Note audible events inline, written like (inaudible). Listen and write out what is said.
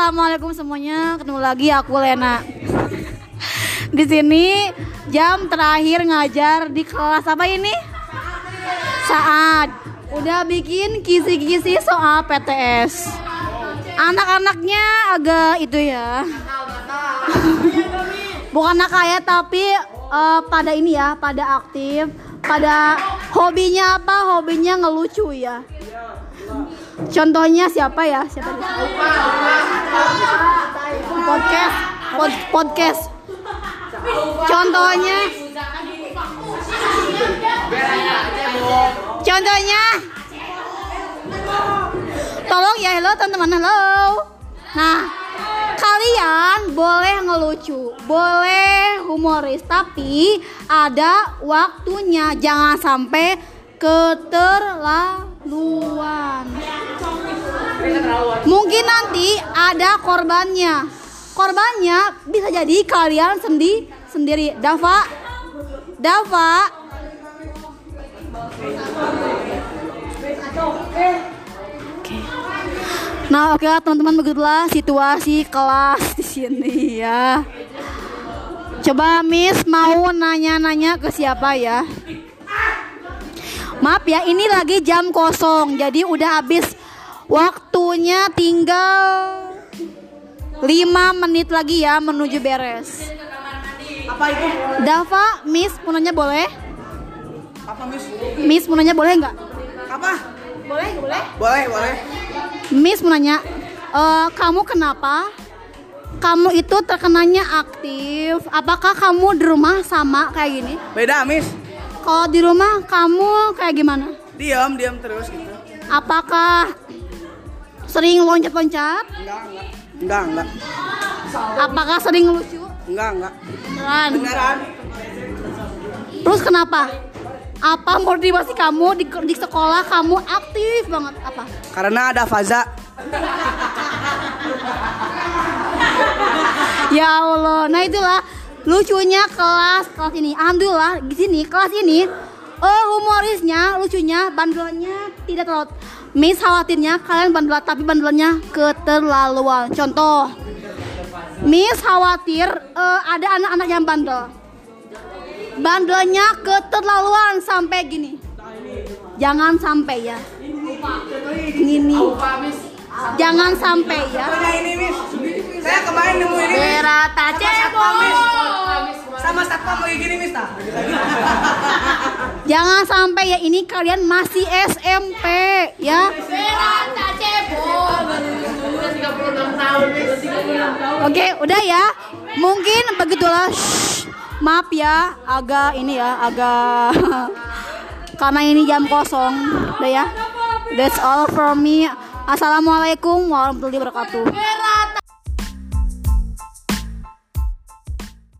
assalamualaikum semuanya. Ketemu lagi aku Lena. (laughs) Di sini jam terakhir ngajar di kelas apa ini? Saat udah bikin kisi-kisi soal PTS. Anak-anaknya agak itu ya. (laughs) Bukan nakal ya, tapi eh, pada ini ya, pada aktif, pada hobinya apa? Hobinya ngelucu ya. Contohnya siapa ya? Siapa? Podcast, pod- podcast. Contohnya, contohnya. Tolong ya, halo teman-teman, halo. Nah, kalian boleh ngelucu, boleh humoris, tapi ada waktunya. Jangan sampai keterlaluan. Mungkin nanti ada korbannya. Korbannya bisa jadi kalian sendi sendiri. Dava, Dava. Nah, oke lah teman-teman begitulah situasi kelas di sini ya. Coba Miss mau nanya-nanya ke siapa ya? Maaf ya, ini lagi jam kosong, jadi udah habis waktunya tinggal 5 menit lagi ya menuju beres. Apa itu? Dava, Miss mau nanya boleh? Apa Miss? Miss mau nanya boleh nggak? Apa? Boleh, boleh. Boleh, boleh. Miss mau nanya, eh, kamu kenapa? Kamu itu terkenanya aktif. Apakah kamu di rumah sama kayak gini? Beda Miss. Kalau di rumah kamu kayak gimana? Diam, diam terus gitu. Apakah sering loncat-loncat? Enggak, enggak. Enggak, enggak. Apakah sering lucu? Enggak, enggak. Beneran. Beneran. Terus kenapa? Apa motivasi kamu di, di sekolah kamu aktif banget? Apa? Karena ada Faza. Ya Allah, nah itulah lucunya kelas kelas ini. Alhamdulillah di sini kelas ini oh humorisnya, lucunya, bandelannya tidak terlalu. Miss khawatirnya kalian bandel tapi bandelannya keterlaluan. Contoh, Miss khawatir eh, ada anak-anak yang bandel. Bandelnya keterlaluan sampai gini. Jangan sampai ya. Gini. Jangan sampai ya. Saya kemarin nemu ini. Berata cebol. Sama satpam lagi gini Miss tah. Jangan sampai ya ini kalian masih SMP ya. Oke, udah ya. Mungkin begitulah. Shh. Maaf ya, agak ini ya, agak (laughs) karena ini jam kosong. Udah ya. That's all from me. Assalamualaikum warahmatullahi wabarakatuh.